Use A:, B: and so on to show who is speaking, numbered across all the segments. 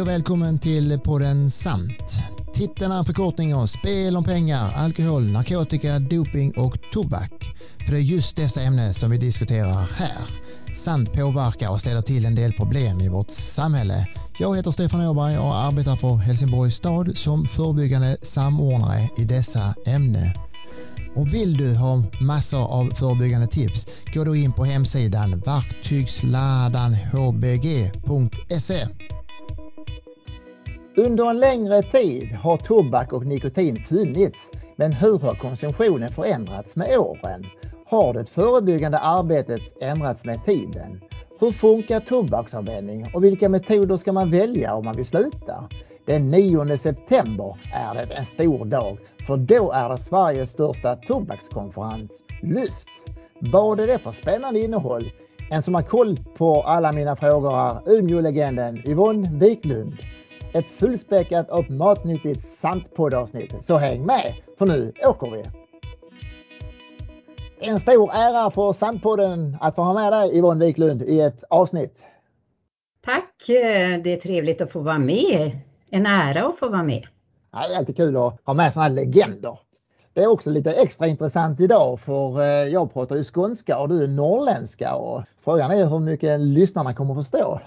A: Hej och välkommen till podden Sant. Titeln är en förkortning av spel om pengar, alkohol, narkotika, doping och tobak. För det är just dessa ämnen som vi diskuterar här. Sant påverkar och ställer till en del problem i vårt samhälle. Jag heter Stefan Åberg och arbetar för Helsingborgs stad som förebyggande samordnare i dessa ämnen. Och vill du ha massor av förebyggande tips, gå då in på hemsidan verktygsladanhbg.se. Under en längre tid har tobak och nikotin funnits, men hur har konsumtionen förändrats med åren? Har det förebyggande arbetet ändrats med tiden? Hur funkar tobaksanvändning och vilka metoder ska man välja om man vill sluta? Den 9 september är det en stor dag för då är det Sveriges största tobakskonferens, Lyft. Vad är det för spännande innehåll? En som har koll på alla mina frågor är Umeå-legenden Yvonne Wiklund. Ett fullspäckat och matnyttigt Sant-poddavsnitt. Så häng med, för nu åker vi! En stor ära för Sandpodden att få ha med dig Yvonne Wiklund i ett avsnitt.
B: Tack! Det är trevligt att få vara med. En ära att få vara med.
A: Ja, det är alltid kul att ha med sådana här legender. Det är också lite extra intressant idag för jag pratar ju skånska och du är norrländska och frågan är hur mycket lyssnarna kommer att förstå.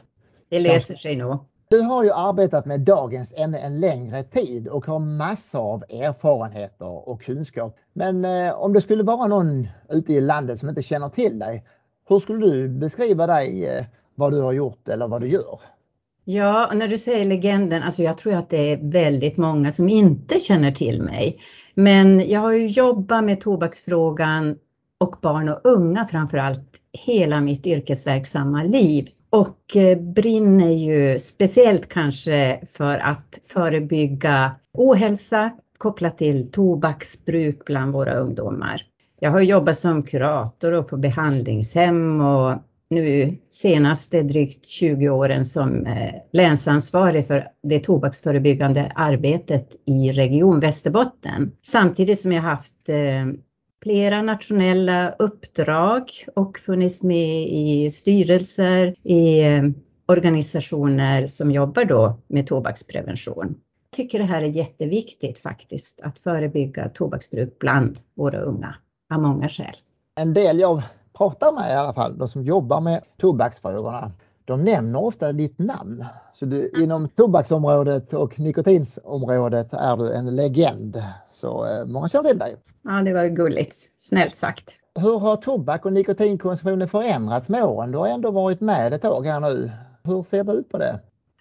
B: Det löser sig nog.
A: Du har ju arbetat med dagens ämne en längre tid och har massor av erfarenheter och kunskap. Men eh, om det skulle vara någon ute i landet som inte känner till dig, hur skulle du beskriva dig, eh, vad du har gjort eller vad du gör?
B: Ja, när du säger legenden, alltså jag tror att det är väldigt många som inte känner till mig. Men jag har ju jobbat med tobaksfrågan och barn och unga framför allt hela mitt yrkesverksamma liv och eh, brinner ju speciellt kanske för att förebygga ohälsa kopplat till tobaksbruk bland våra ungdomar. Jag har jobbat som kurator och på behandlingshem och nu senaste drygt 20 åren som eh, länsansvarig för det tobaksförebyggande arbetet i Region Västerbotten. Samtidigt som jag haft eh, flera nationella uppdrag och funnits med i styrelser, i eh, organisationer som jobbar då med tobaksprevention. Jag tycker det här är jätteviktigt faktiskt, att förebygga tobaksbruk bland våra unga, av många skäl.
A: En del jag pratar med i alla fall, de som jobbar med tobaksfrågorna, de nämner ofta ditt namn. Så du, inom tobaksområdet och nikotinsområdet är du en legend. Så eh, många känner till dig.
B: Ja, det var gulligt. Snällt sagt.
A: Hur har tobak och nikotinkonsumtionen förändrats med åren? Du har ändå varit med ett tag här nu. Hur ser du på det?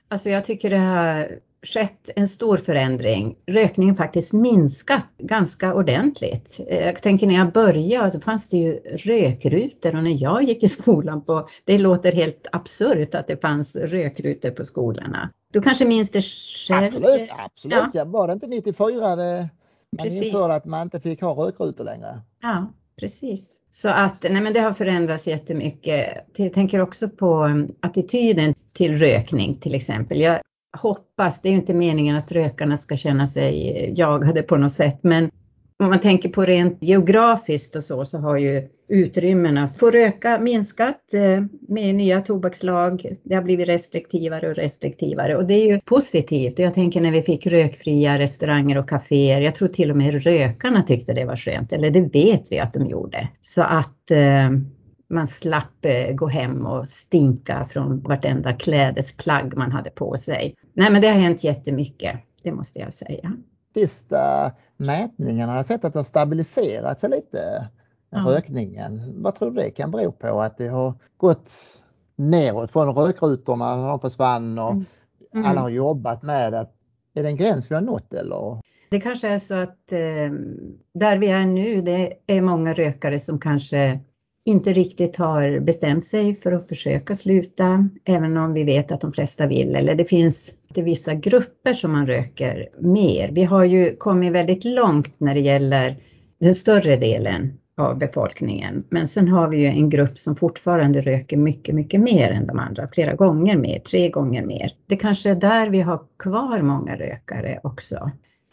B: Alltså jag tycker det har skett en stor förändring. Rökningen faktiskt minskat ganska ordentligt. Jag tänker när jag började, då fanns det ju rökrutor och när jag gick i skolan på, det låter helt absurt att det fanns rökrutor på skolorna. Du kanske minns det själv?
A: Absolut, absolut. Ja. Var det inte 94 det man precis. införde att man inte fick ha rökrutor längre?
B: Ja, precis. Så att nej men det har förändrats jättemycket. Jag tänker också på um, attityden till rökning till exempel. Jag hoppas, det är ju inte meningen att rökarna ska känna sig jagade på något sätt, men om man tänker på rent geografiskt och så, så har ju utrymmena för att röka minskat eh, med nya tobakslag. Det har blivit restriktivare och restriktivare och det är ju positivt. Jag tänker när vi fick rökfria restauranger och kaféer. Jag tror till och med rökarna tyckte det var skönt, eller det vet vi att de gjorde. Så att eh, man slapp eh, gå hem och stinka från vartenda klädesplagg man hade på sig. Nej, men det har hänt jättemycket, det måste jag säga.
A: Sista mätningarna har jag sett att det har stabiliserat sig lite, ja. rökningen. Vad tror du det kan bero på? Att det har gått neråt från rökrutorna när de försvann och mm. Mm. alla har jobbat med det. Är det en gräns vi har nått eller?
B: Det kanske är så att eh, där vi är nu, det är många rökare som kanske inte riktigt har bestämt sig för att försöka sluta, även om vi vet att de flesta vill. Eller det finns det vissa grupper som man röker mer. Vi har ju kommit väldigt långt när det gäller den större delen av befolkningen. Men sen har vi ju en grupp som fortfarande röker mycket, mycket mer än de andra, flera gånger mer, tre gånger mer. Det kanske är där vi har kvar många rökare också.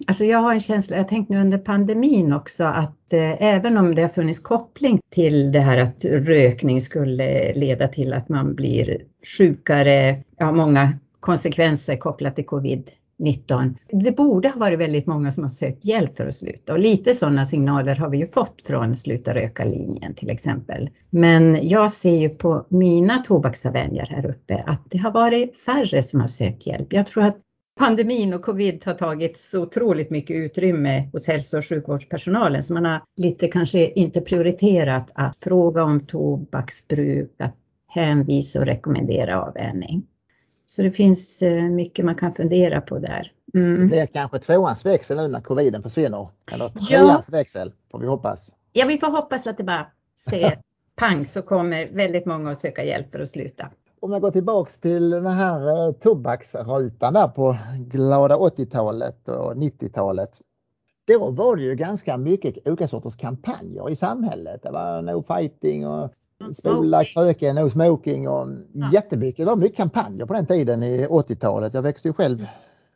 B: Alltså jag har en känsla, jag tänkte nu under pandemin också, att eh, även om det har funnits koppling till det här att rökning skulle leda till att man blir sjukare, ja många konsekvenser kopplat till covid-19. Det borde ha varit väldigt många som har sökt hjälp för att sluta och lite sådana signaler har vi ju fått från Sluta röka-linjen till exempel. Men jag ser ju på mina tobaksavvänjare här uppe att det har varit färre som har sökt hjälp. Jag tror att pandemin och covid har tagit så otroligt mycket utrymme hos hälso och sjukvårdspersonalen så man har lite kanske inte prioriterat att fråga om tobaksbruk, att hänvisa och rekommendera avvänjning. Så det finns eh, mycket man kan fundera på där.
A: Mm. Det blir kanske tvåans växel nu när coviden försvinner. Eller treans ja. växel får vi hoppas.
B: Ja, vi får hoppas att det bara ser pang så kommer väldigt många att söka hjälp för att sluta.
A: Om jag går tillbaks till den här eh, tobaksrutan där på glada 80-talet och 90-talet. Då var det ju ganska mycket olika sorters kampanjer i samhället. Det var no fighting och spola kröken, no smoking och ja. jättemycket. Det var mycket kampanjer på den tiden i 80-talet. Jag växte ju själv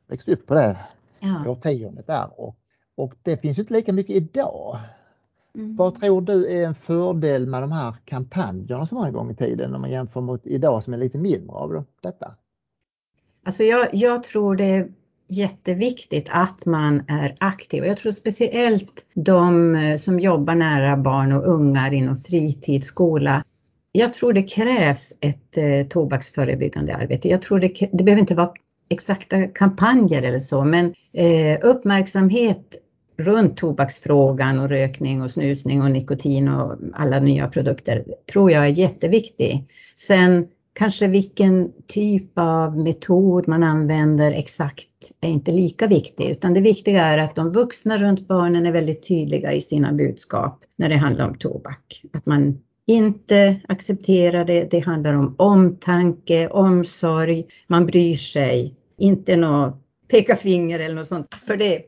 A: växte upp på det ja. årtiondet där och, och det finns ju inte lika mycket idag. Mm. Vad tror du är en fördel med de här kampanjerna som var en gång i tiden om man jämför mot idag som är lite mindre av detta?
B: Alltså jag, jag tror det är jätteviktigt att man är aktiv. Jag tror speciellt de eh, som jobbar nära barn och unga inom fritidsskola. Jag tror det krävs ett eh, tobaksförebyggande arbete. Jag tror det, det behöver inte vara exakta kampanjer eller så, men eh, uppmärksamhet runt tobaksfrågan och rökning och snusning och nikotin och alla nya produkter tror jag är jätteviktig. Sen kanske vilken typ av metod man använder exakt är inte lika viktig, utan det viktiga är att de vuxna runt barnen är väldigt tydliga i sina budskap när det handlar om tobak. Att man inte accepterar det, det handlar om omtanke, omsorg, man bryr sig, inte något peka finger eller något sånt. För det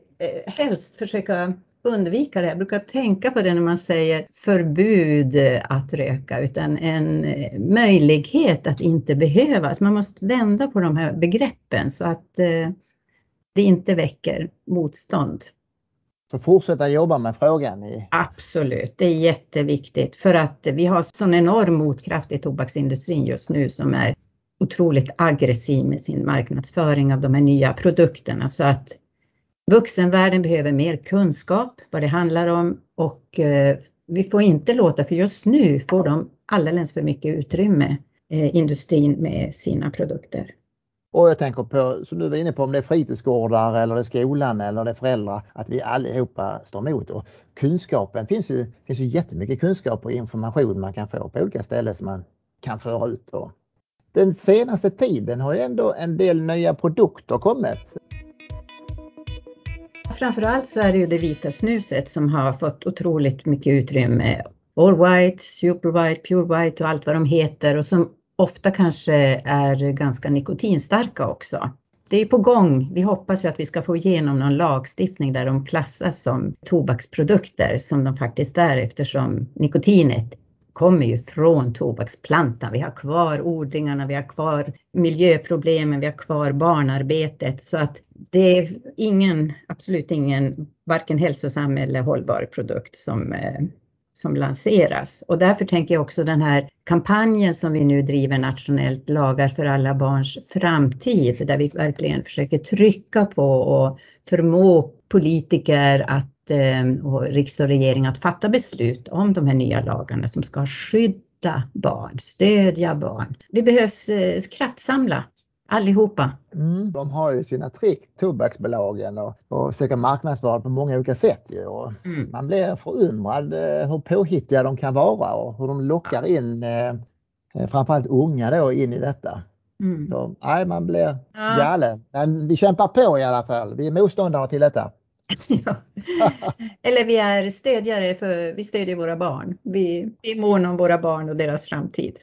B: helst försöka undvika det. Jag brukar tänka på det när man säger förbud att röka, utan en eh, möjlighet att inte behöva. Att man måste vända på de här begreppen så att eh, det inte väcker motstånd.
A: Så fortsätta jobba med frågan? I...
B: Absolut, det är jätteviktigt för att vi har sån enorm motkraft i tobaksindustrin just nu som är otroligt aggressiv med sin marknadsföring av de här nya produkterna så att Vuxenvärlden behöver mer kunskap vad det handlar om och eh, vi får inte låta, för just nu får de alldeles för mycket utrymme, eh, industrin med sina produkter.
A: Och jag tänker på, som du var inne på, om det är fritidsgårdar eller det är skolan eller det är föräldrar, att vi allihopa står emot. Och kunskapen finns ju, finns ju jättemycket kunskap och information man kan få på olika ställen som man kan föra ut. Och den senaste tiden har ju ändå en del nya produkter kommit.
B: Framförallt så är det ju det vita snuset som har fått otroligt mycket utrymme. All White, Super White, Pure White och allt vad de heter och som ofta kanske är ganska nikotinstarka också. Det är på gång. Vi hoppas ju att vi ska få igenom någon lagstiftning där de klassas som tobaksprodukter som de faktiskt är eftersom nikotinet kommer ju från tobaksplantan. Vi har kvar odlingarna, vi har kvar miljöproblemen, vi har kvar barnarbetet så att det är ingen, absolut ingen, varken hälsosam eller hållbar produkt som, eh, som lanseras. Och därför tänker jag också den här kampanjen som vi nu driver nationellt, Lagar för alla barns framtid, där vi verkligen försöker trycka på och förmå politiker att och riksdag och regering att fatta beslut om de här nya lagarna som ska skydda barn, stödja barn. Vi behövs eh, kraftsamla allihopa.
A: Mm, de har ju sina trick, tobaksbolagen och, och försöker marknadsföra på många olika sätt. Ju. Och mm. Man blir förundrad eh, hur påhittiga de kan vara och hur de lockar in eh, framförallt unga då in i detta. Mm. Så, nej, man blir ja. galen. Men vi kämpar på i alla fall. Vi är motståndare till detta.
B: Eller vi är stödjare för vi stödjer våra barn. Vi, vi är måna om våra barn och deras framtid.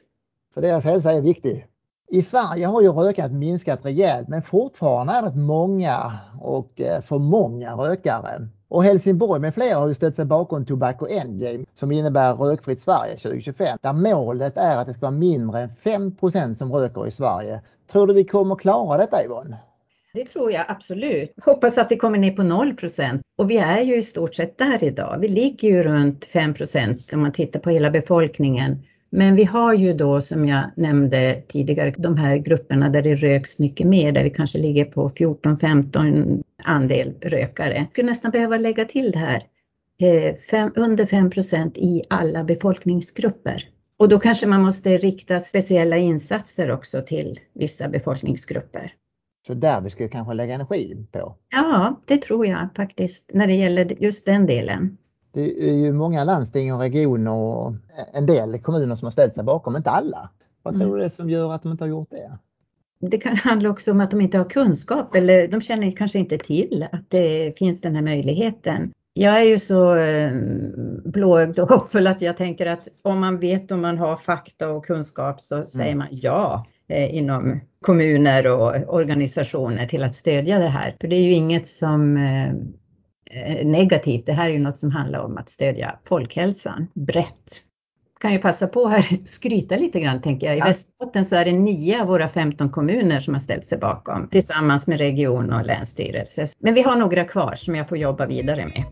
A: För deras hälsa är viktig. I Sverige har ju rökandet minskat rejält men fortfarande är det många och eh, för många rökare. Och Helsingborg med flera har ju ställt sig bakom Tobacco Endgame som innebär rökfritt Sverige 2025 där målet är att det ska vara mindre än 5% som röker i Sverige. Tror du vi kommer klara detta Yvonne?
B: Det tror jag absolut. Hoppas att vi kommer ner på 0 procent. och vi är ju i stort sett där idag. Vi ligger ju runt 5 procent om man tittar på hela befolkningen. Men vi har ju då som jag nämnde tidigare de här grupperna där det röks mycket mer, där vi kanske ligger på 14-15 andel rökare. Jag skulle nästan behöva lägga till det här, eh, fem, under 5 procent i alla befolkningsgrupper. Och då kanske man måste rikta speciella insatser också till vissa befolkningsgrupper.
A: Så där vi ska kanske lägga energi på?
B: Ja, det tror jag faktiskt, när det gäller just den delen.
A: Det är ju många landsting och regioner och en del kommuner som har ställt sig bakom, inte alla. Vad tror mm. du det är som gör att de inte har gjort det?
B: Det kan handla också om att de inte har kunskap eller de känner kanske inte till att det finns den här möjligheten. Jag är ju så eh, blåögd och hoppfull att jag tänker att om man vet och man har fakta och kunskap så mm. säger man ja inom kommuner och organisationer till att stödja det här. För det är ju inget som eh, är negativt. Det här är ju något som handlar om att stödja folkhälsan brett. Kan ju passa på här skryta lite grann tänker jag. I ja. Västerbotten så är det nio av våra 15 kommuner som har ställt sig bakom tillsammans med region och länsstyrelse. Men vi har några kvar som jag får jobba vidare med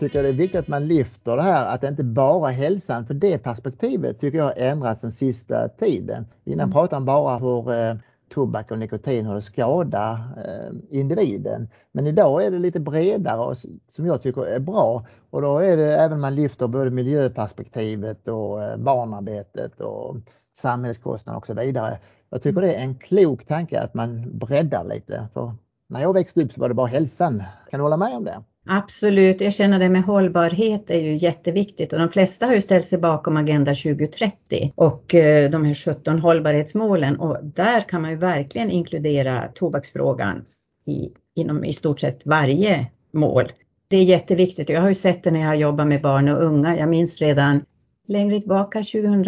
A: tycker det är viktigt att man lyfter det här att det inte bara är hälsan, för det perspektivet tycker jag har ändrats den sista tiden. Innan mm. pratade man bara hur eh, tobak och nikotin hur det skadar eh, individen. Men idag är det lite bredare och, som jag tycker är bra och då är det även man lyfter både miljöperspektivet och eh, barnarbetet och samhällskostnader och så vidare. Jag tycker det är en klok tanke att man breddar lite. För när jag växte upp så var det bara hälsan. Kan du hålla med om det?
B: Absolut, jag känner det med hållbarhet är ju jätteviktigt och de flesta har ju ställt sig bakom Agenda 2030 och eh, de här 17 hållbarhetsmålen och där kan man ju verkligen inkludera tobaksfrågan i, inom i stort sett varje mål. Det är jätteviktigt och jag har ju sett det när jag jobbar med barn och unga. Jag minns redan längre tillbaka 2000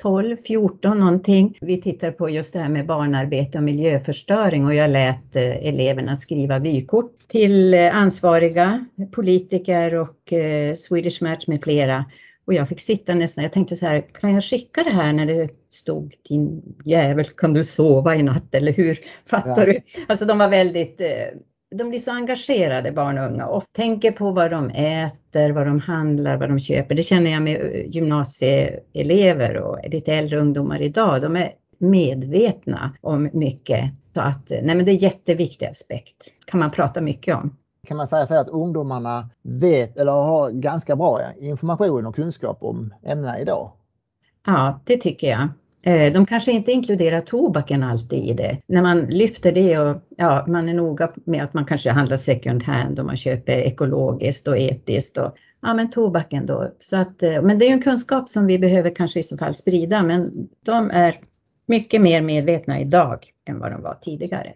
B: 12, 14 någonting. Vi tittar på just det här med barnarbete och miljöförstöring och jag lät eh, eleverna skriva vykort till eh, ansvariga politiker och eh, Swedish Match med flera. Och jag fick sitta nästan, jag tänkte så här, kan jag skicka det här när det stod din jävel, kan du sova i natt eller hur? Fattar ja. du? Alltså de var väldigt de blir så engagerade barn och unga och tänker på vad de äter, vad de handlar, vad de köper. Det känner jag med gymnasieelever och lite äldre ungdomar idag. De är medvetna om mycket. Så att, nej men det är en jätteviktig aspekt. kan man prata mycket om.
A: Kan man säga så att ungdomarna vet eller har ganska bra information och kunskap om ämnena idag?
B: Ja, det tycker jag. Eh, de kanske inte inkluderar tobaken alltid i det. När man lyfter det och ja, man är noga med att man kanske handlar second hand och man köper ekologiskt och etiskt och ja, men tobaken då. Så att, eh, men det är en kunskap som vi behöver kanske i så fall sprida, men de är mycket mer medvetna idag än vad de var tidigare.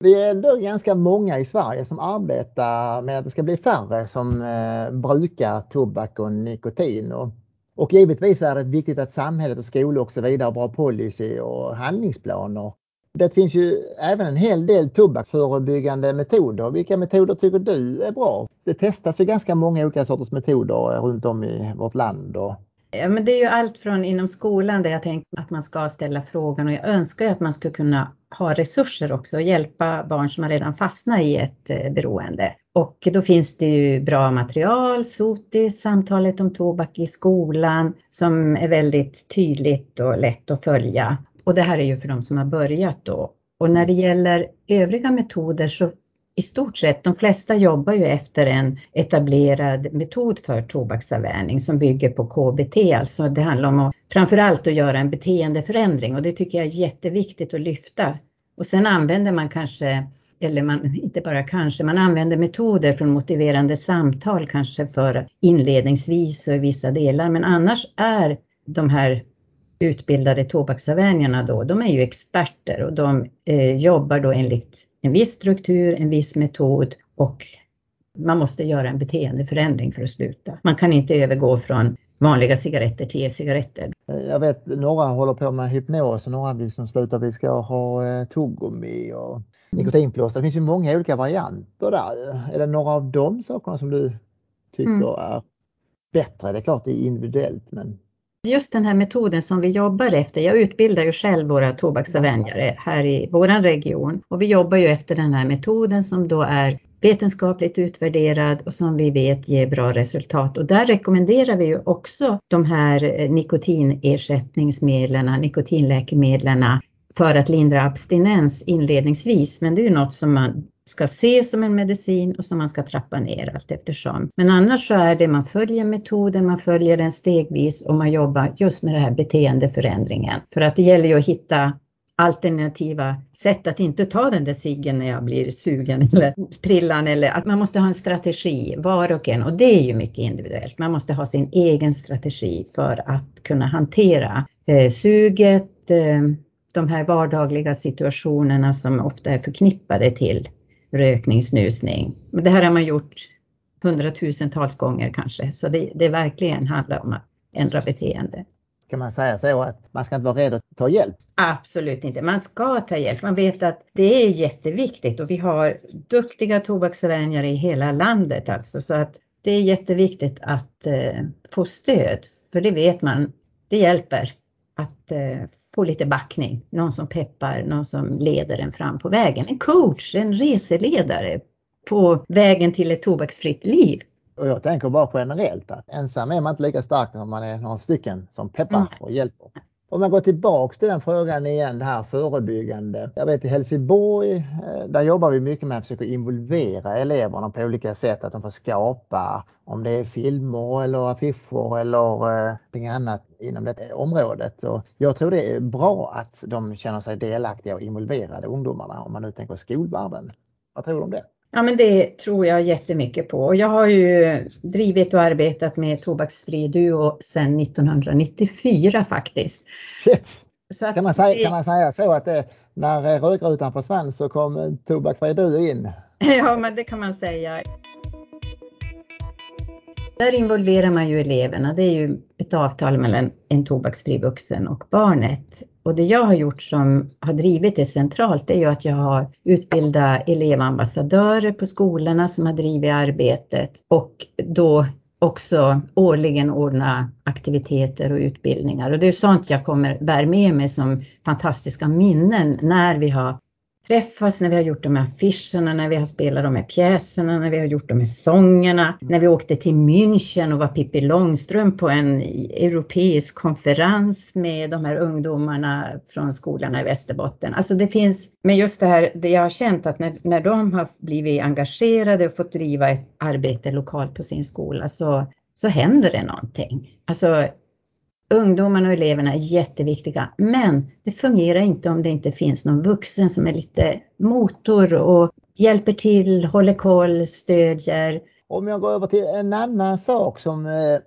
A: Vi är ändå ganska många i Sverige som arbetar med att det ska bli färre som eh, brukar tobak och nikotin. Och och givetvis är det viktigt att samhället och skolor och så vidare har bra policy och handlingsplaner. Det finns ju även en hel del tobaksförebyggande metoder. Vilka metoder tycker du är bra? Det testas ju ganska många olika sorters metoder runt om i vårt land. Och...
B: Ja, men det är ju allt från inom skolan där jag tänker att man ska ställa frågan och jag önskar att man skulle kunna ha resurser också och hjälpa barn som har redan fastnat i ett eh, beroende. Och då finns det ju bra material, SOTIS, samtalet om tobak i skolan, som är väldigt tydligt och lätt att följa. Och det här är ju för de som har börjat då. Och när det gäller övriga metoder så i stort sett, de flesta jobbar ju efter en etablerad metod för tobaksavvänjning som bygger på KBT, alltså det handlar om att framförallt att göra en beteendeförändring och det tycker jag är jätteviktigt att lyfta. Och sen använder man kanske eller man, inte bara kanske, man använder metoder från motiverande samtal kanske för inledningsvis och i vissa delar, men annars är de här utbildade tobaksavvänjarna då, de är ju experter och de eh, jobbar då enligt en viss struktur, en viss metod och man måste göra en beteendeförändring för att sluta. Man kan inte övergå från vanliga cigaretter till e-cigaretter.
A: Jag vet några håller på med hypnos och några vill som slutar vi ska ha eh, tuggummi och nikotinplåster. Det finns ju många olika varianter där. Är det några av de sakerna som du tycker mm. är bättre? Det är klart det är individuellt men
B: Just den här metoden som vi jobbar efter, jag utbildar ju själv våra tobaksavvänjare här i vår region och vi jobbar ju efter den här metoden som då är vetenskapligt utvärderad och som vi vet ger bra resultat. Och där rekommenderar vi ju också de här eh, nikotinersättningsmedlen, nikotinläkemedlen för att lindra abstinens inledningsvis. Men det är ju något som man ska ses som en medicin och som man ska trappa ner allt eftersom. Men annars så är det man följer metoden, man följer den stegvis och man jobbar just med den här beteendeförändringen. För att det gäller ju att hitta alternativa sätt att inte ta den där ciggen när jag blir sugen eller prillan eller att man måste ha en strategi var och en och det är ju mycket individuellt. Man måste ha sin egen strategi för att kunna hantera eh, suget, eh, de här vardagliga situationerna som ofta är förknippade till rökning, snusning. Men det här har man gjort hundratusentals gånger kanske, så det, det verkligen handlar om att ändra beteende.
A: Kan man säga så att man ska inte vara rädd att ta hjälp?
B: Absolut inte. Man ska ta hjälp. Man vet att det är jätteviktigt och vi har duktiga tobaksvänjare i hela landet alltså så att det är jätteviktigt att eh, få stöd. För det vet man, det hjälper att eh, få lite backning. Någon som peppar, någon som leder en fram på vägen. En coach, en reseledare på vägen till ett tobaksfritt liv.
A: Och jag tänker bara generellt att ensam är man inte lika stark om man är några stycken som peppar och hjälper. Om man går tillbaks till den frågan igen, det här förebyggande. Jag vet i Helsingborg, eh, där jobbar vi mycket med att försöka involvera eleverna på olika sätt. Att de får skapa, om det är filmer eller affischer eller eh, någonting annat inom det området. Så jag tror det är bra att de känner sig delaktiga och involverade, ungdomarna, om man nu tänker skolvärlden. Vad tror du om det?
B: Ja, men det tror jag jättemycket på. Och jag har ju drivit och arbetat med Tobaksfri Duo sedan 1994 faktiskt.
A: Shit. Så kan, man säga, kan man säga så att det, när rökrutan försvann så kom Tobaksfri Duo in?
B: Ja, men det kan man säga. Där involverar man ju eleverna. Det är ju ett avtal mellan en tobaksfri vuxen och barnet. Och det jag har gjort som har drivit det centralt är ju att jag har utbildat elevambassadörer på skolorna som har drivit arbetet och då också årligen ordna aktiviteter och utbildningar. Och det är sånt jag kommer bär med mig som fantastiska minnen när vi har träffats, när vi har gjort de här affischerna, när vi har spelat de här pjäserna, när vi har gjort de här sångerna, när vi åkte till München och var Pippi Långstrump på en europeisk konferens med de här ungdomarna från skolorna i Västerbotten. Alltså det finns, men just det här, det jag har känt att när, när de har blivit engagerade och fått driva ett arbete lokalt på sin skola så, så händer det någonting. Alltså ungdomarna och eleverna är jätteviktiga, men det fungerar inte om det inte finns någon vuxen som är lite motor och hjälper till, håller koll, stödjer.
A: Om jag går över till en annan sak som, eh,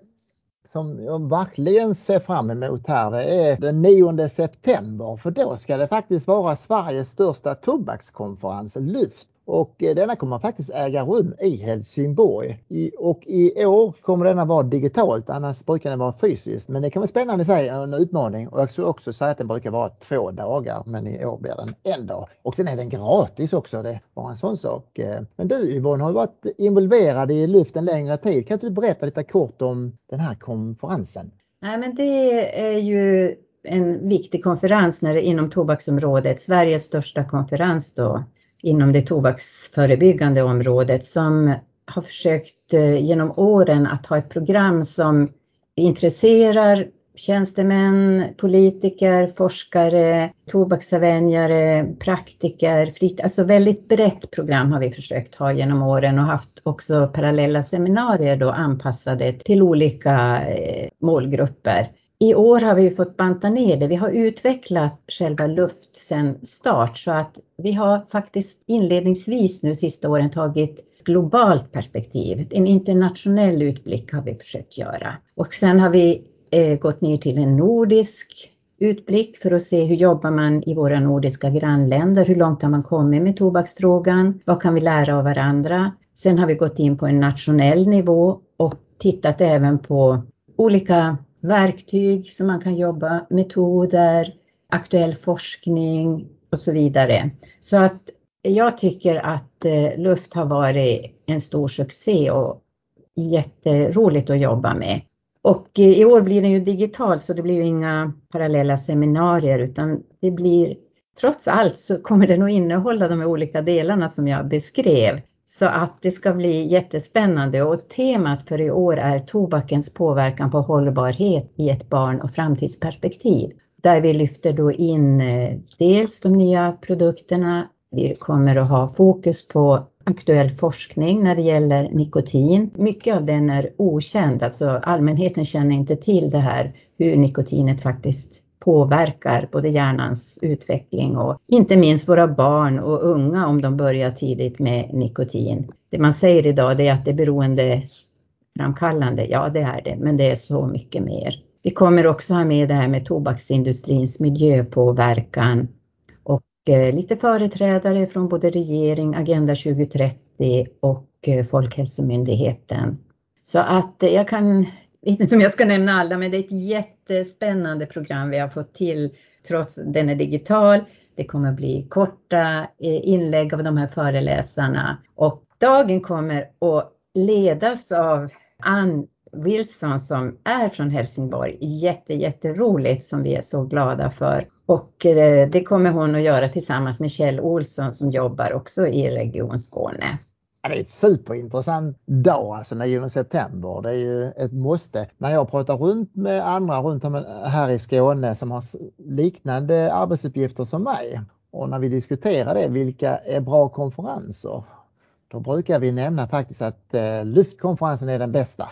A: som jag verkligen ser fram emot här, det är den 9 september, för då ska det faktiskt vara Sveriges största tobakskonferens, Lyft. Och eh, denna kommer faktiskt äga rum i Helsingborg. och i år kommer denna vara digitalt, annars brukar den vara fysiskt. Men det kan vara spännande i sig, eh, en utmaning. Och jag skulle också säga att den brukar vara två dagar, men i år blir den en dag. Och sen är den gratis också, det var en sån sak. Eh, men du Yvonne har varit involverad i Lyft en längre tid. Kan inte du berätta lite kort om den här konferensen?
B: Nej, men det är ju en viktig konferens när det, inom tobaksområdet, Sveriges största konferens då inom det tobaksförebyggande området som har försökt eh, genom åren att ha ett program som intresserar tjänstemän, politiker, forskare, tobaksavvänjare, praktiker, frit, alltså väldigt brett program har vi försökt ha genom åren och haft också parallella seminarier då anpassade till olika eh, målgrupper. I år har vi fått banta ner det. Vi har utvecklat själva luft sedan start så att vi har faktiskt inledningsvis nu sista åren tagit globalt perspektiv. En internationell utblick har vi försökt göra. Och sen har vi eh, gått ner till en nordisk utblick för att se hur jobbar man i våra nordiska grannländer? Hur långt har man kommit med tobaksfrågan? Vad kan vi lära av varandra? Sen har vi gått in på en nationell nivå och tittat även på olika verktyg som man kan jobba, metoder, aktuell forskning och så vidare. Så att jag tycker att eh, luft har varit en stor succé och jätteroligt att jobba med. Och eh, i år blir den ju digital så det blir ju inga parallella seminarier utan det blir trots allt så kommer den att innehålla de olika delarna som jag beskrev. Så att det ska bli jättespännande och temat för i år är tobakens påverkan på hållbarhet i ett barn och framtidsperspektiv. Där vi lyfter då in eh, dels de nya produkterna, vi kommer att ha fokus på aktuell forskning när det gäller nikotin. Mycket av den är okänd, alltså allmänheten känner inte till det här hur nikotinet faktiskt påverkar både hjärnans utveckling och inte minst våra barn och unga om de börjar tidigt med nikotin. Det man säger idag är att det är beroendeframkallande. Ja, det är det, men det är så mycket mer. Vi kommer också ha med det här med tobaksindustrins miljöpåverkan och eh, lite företrädare från både regering, Agenda 2030 och eh, Folkhälsomyndigheten. Så att eh, jag kan vet inte om jag ska nämna alla, men det är ett jättespännande program vi har fått till trots att den är digital. Det kommer bli korta eh, inlägg av de här föreläsarna och dagen kommer att ledas av Ann Wilson som är från Helsingborg. Jätte, jätteroligt som vi är så glada för. Och eh, det kommer hon att göra tillsammans med Kjell Olsson som jobbar också i Region Skåne.
A: Ja, det är ett superintressant dag, alltså 9 september. Det är ju ett måste. När jag pratar runt med andra runt här i Skåne som har liknande arbetsuppgifter som mig och när vi diskuterar det, vilka är bra konferenser? Då brukar vi nämna faktiskt att eh, luftkonferensen är den bästa.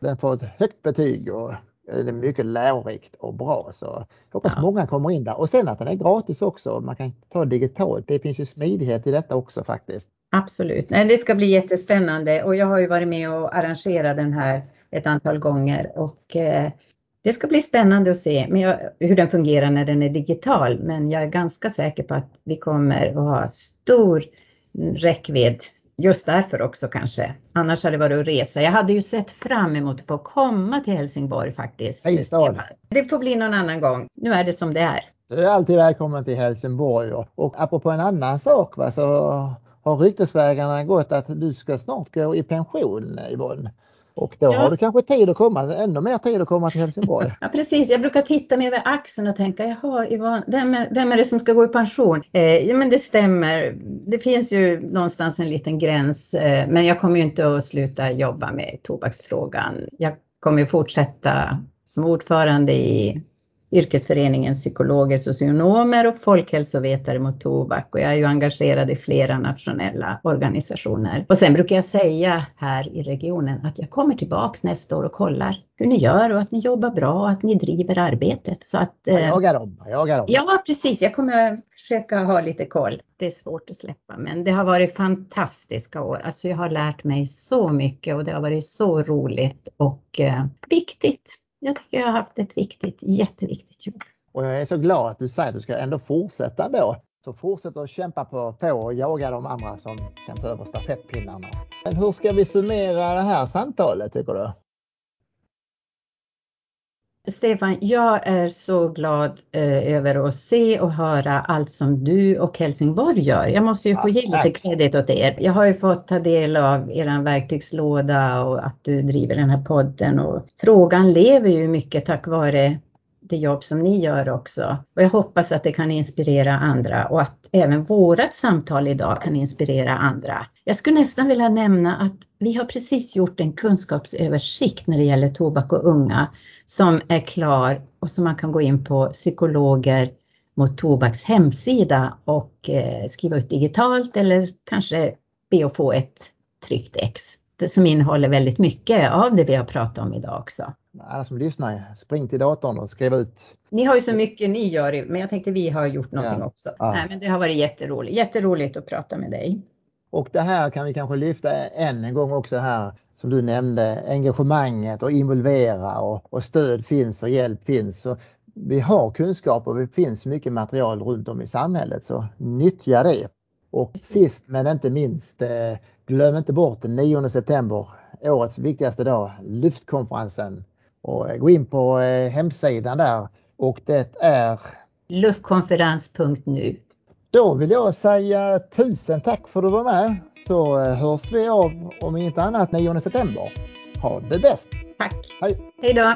A: Den får ett högt betyg och det är mycket lärorikt och bra. Så jag hoppas ja. många kommer in där. Och sen att den är gratis också. Man kan ta digitalt. Det finns ju smidighet i detta också faktiskt.
B: Absolut, Nej, det ska bli jättespännande och jag har ju varit med och arrangerat den här ett antal gånger och eh, det ska bli spännande att se jag, hur den fungerar när den är digital. Men jag är ganska säker på att vi kommer att ha stor räckvidd. Just därför också kanske. Annars hade det varit att resa. Jag hade ju sett fram emot att få komma till Helsingborg faktiskt. Det får bli någon annan gång. Nu är det som det är.
A: Du är alltid välkommen till Helsingborg och, och apropå en annan sak va, så har ryktesvägarna gått att du ska snart gå i pension Yvonne. Och då ja. har du kanske tid att komma, ännu mer tid att komma till Helsingborg.
B: Ja precis, jag brukar titta mig över axeln och tänka, jaha Yvonne, vem är, vem är det som ska gå i pension? Eh, ja men det stämmer, det finns ju någonstans en liten gräns, eh, men jag kommer ju inte att sluta jobba med tobaksfrågan. Jag kommer fortsätta som ordförande i yrkesföreningen psykologer, socionomer och folkhälsovetare mot tobak och jag är ju engagerad i flera nationella organisationer. Och sen brukar jag säga här i regionen att jag kommer tillbaks nästa år och kollar hur ni gör och att ni jobbar bra och att ni driver arbetet. Så att,
A: eh, jag jagar dem, jag jagar dem.
B: Ja, precis. Jag kommer försöka ha lite koll. Det är svårt att släppa, men det har varit fantastiska år. Alltså jag har lärt mig så mycket och det har varit så roligt och eh, viktigt jag tycker jag har haft ett viktigt, jätteviktigt jobb.
A: Och jag är så glad att du säger att du ska ändå fortsätta då. Så fortsätt att kämpa på, på och jaga de andra som kan ta över stafettpinnarna. Men hur ska vi summera det här samtalet tycker du?
B: Stefan, jag är så glad eh, över att se och höra allt som du och Helsingborg gör. Jag måste ju få ge lite kredit åt er. Jag har ju fått ta del av er verktygslåda och att du driver den här podden och frågan lever ju mycket tack vare det jobb som ni gör också. Och jag hoppas att det kan inspirera andra och att även vårat samtal idag kan inspirera andra. Jag skulle nästan vilja nämna att vi har precis gjort en kunskapsöversikt när det gäller tobak och unga som är klar och som man kan gå in på psykologer mot tobaks hemsida och eh, skriva ut digitalt eller kanske be att få ett tryckt ex som innehåller väldigt mycket av det vi har pratat om idag också.
A: Alla som lyssnar, spring till datorn och skriv ut.
B: Ni har ju så mycket ni gör, men jag tänkte vi har gjort någonting ja. också. Ja. Nej, men det har varit jätteroligt, jätteroligt att prata med dig.
A: Och det här kan vi kanske lyfta än en gång också här som du nämnde, engagemanget och involvera och, och stöd finns och hjälp finns. Så vi har kunskap och det finns mycket material runt om i samhället så nyttja det. Och Precis. sist men inte minst, eh, glöm inte bort den 9 september, årets viktigaste dag, Luftkonferensen. Och gå in på eh, hemsidan där och det är
B: luftkonferens.nu.
A: Då vill jag säga tusen tack för att du var med så eh, hörs vi av om inte annat 9 september. Ha det bäst!
B: Tack!
A: Hej!
B: Hej då!